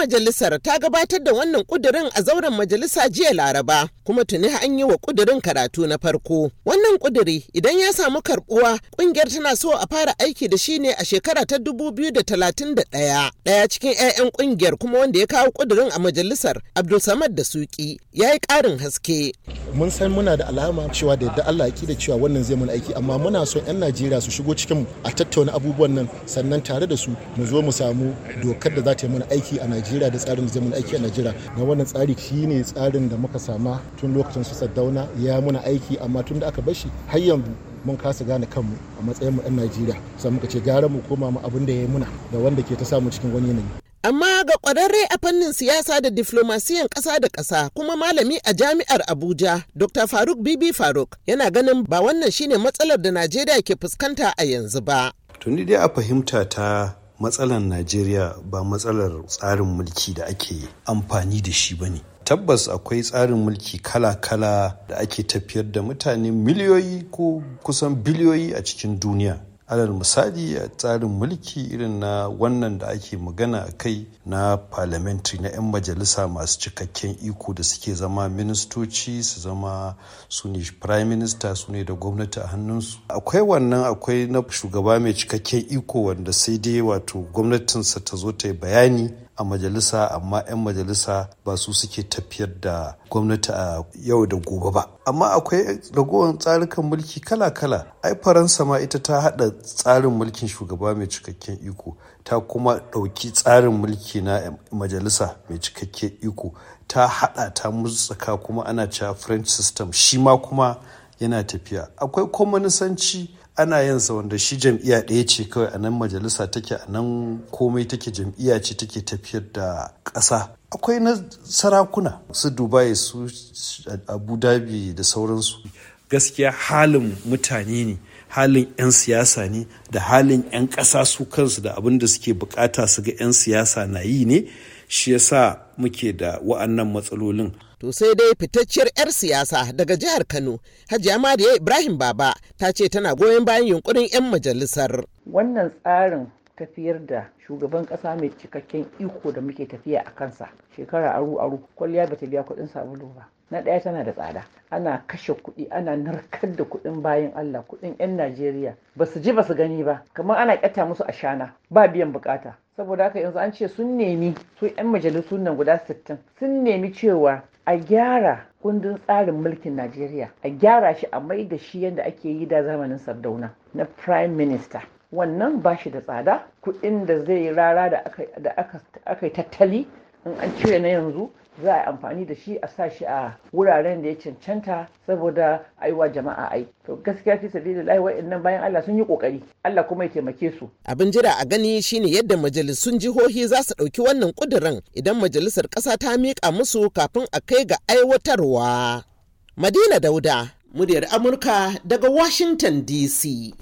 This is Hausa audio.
majalisar ta gabatar da wannan kudirin a zauren majalisa jiya Laraba kuma tuni an yi wa kudirin karatu na farko. Wannan kudiri idan ya samu karbuwa ƙungiyar tana so a fara aiki da shi ne a shekara ta 2031. Daya cikin 'ya'yan ƙungiyar kuma wanda ya kawo kudirin a majalisar Abdulsamad da Suki ya yi ƙarin haske. Mun san muna da alama cewa da yadda Allah ya da cewa wannan zai mun aiki amma muna son 'yan Najeriya su shigo cikin a tattauna abubuwan nan sannan tare da su mu zo mu samu dokar da za ta yi mana aiki a Najeriya da tsarin da zai aiki a Najeriya. Na wannan tsari shine tsarin da muka sama tun lokacin su Saddauna ya muna aiki amma tun da aka bashi har yanzu mun kasa gane kanmu a matsayin mu 'yan Najeriya sai muka ce gara mu koma mu abin da ya yi muna da wanda ke ta samu cikin wani yanayi. Amma ga ƙwararre a fannin siyasa da diflomasiyan ƙasa da ƙasa kuma malami a jami'ar Abuja, Dr. Faruk Bibi Faruk yana ganin ba wannan shine matsalar da Najeriya ke fuskanta a yanzu ba. Tuni dai a fahimta ta matsalar Najeriya ba matsalar tsarin mulki da ake amfani da shi ba ne. Tabbas akwai tsarin mulki kala-kala da ake tafiyar da mutane miliyoyi ko kusan biliyoyi a cikin duniya. Alal misali a tsarin mulki irin na wannan da ake magana a kai na parliamentary na 'yan majalisa masu cikakken iko da suke zama ministoci su zama su ne prime minister su ne da gwamnati a hannunsu. Akwai wannan akwai na shugaba mai cikakken iko wanda sai dai wato gwamnatinsa ta zo ta yi bayani a majalisa amma 'yan majalisa ba su suke tafiyar da gwamnati a yau da gobe ba. Amma akwai ragowar tsarukan mulki kala-kala. Ai faransa ma ita ta hada tsarin mulkin shugaba mai cikakken iko ta kuma ɗauki tsarin mulki na majalisa mai cikakken iko ta hada ta mutsaka kuma ana cewa french system shi ma kuma yana tafiya. Akwai kwamanisanci ana yin sa wanda shi jam'iyya ɗaya ce kawai a nan majalisa take a nan komai take jam'iyya ce take tafiyar da ƙasa. Akwai na sarakuna su dubai su abu dhabi da sauransu. Gaskiya halin mutane ne halin 'yan siyasa ne da halin 'yan ƙasa su kansu da abin da suke buƙata su ga 'yan siyasa na yi ne. Shi yasa muke da wa'annan matsalolin To sai dai fitacciyar 'yar siyasa daga jihar Kano, Hajiya Mariya Ibrahim Baba ta ce tana goyon bayan yunkurin 'yan majalisar. Wannan tsarin tafiyar da shugaban kasa mai cikakken iko da muke tafiya a kansa shekara aru aru kwalliya bata biya kuɗin sabulu ba. Na ɗaya tana da tsada, ana kashe kuɗi, ana narkar da kuɗin bayan Allah, kuɗin 'yan Najeriya. Ba su ji ba su gani ba, kamar ana ƙyata musu a shana, ba biyan buƙata. Saboda haka yanzu an ce sun nemi su 'yan majalisun nan guda sittin sun nemi cewa a gyara kundin tsarin mulkin Najeriya a gyara shi a mai da shi yadda ake yi da zamanin Sardauna na Prime Minister. Wannan ba shi da tsada. Kuɗin da zai rara da aka yi tattali in an cire na yanzu za a yi amfani da shi a sa shi a wuraren da ya cancanta saboda aiwa jama'a ai. To gaskiya fi sabili lahi wa'annan bayan Allah sun yi ƙoƙari Allah kuma ya taimake su. Abin jira a gani shine yadda majalisun jihohi za su ɗauki wannan ƙudurin idan majalisar ƙasa ta miƙa musu kafin a kai ga aiwatarwa. Madina Dauda muryar Amurka daga Washington DC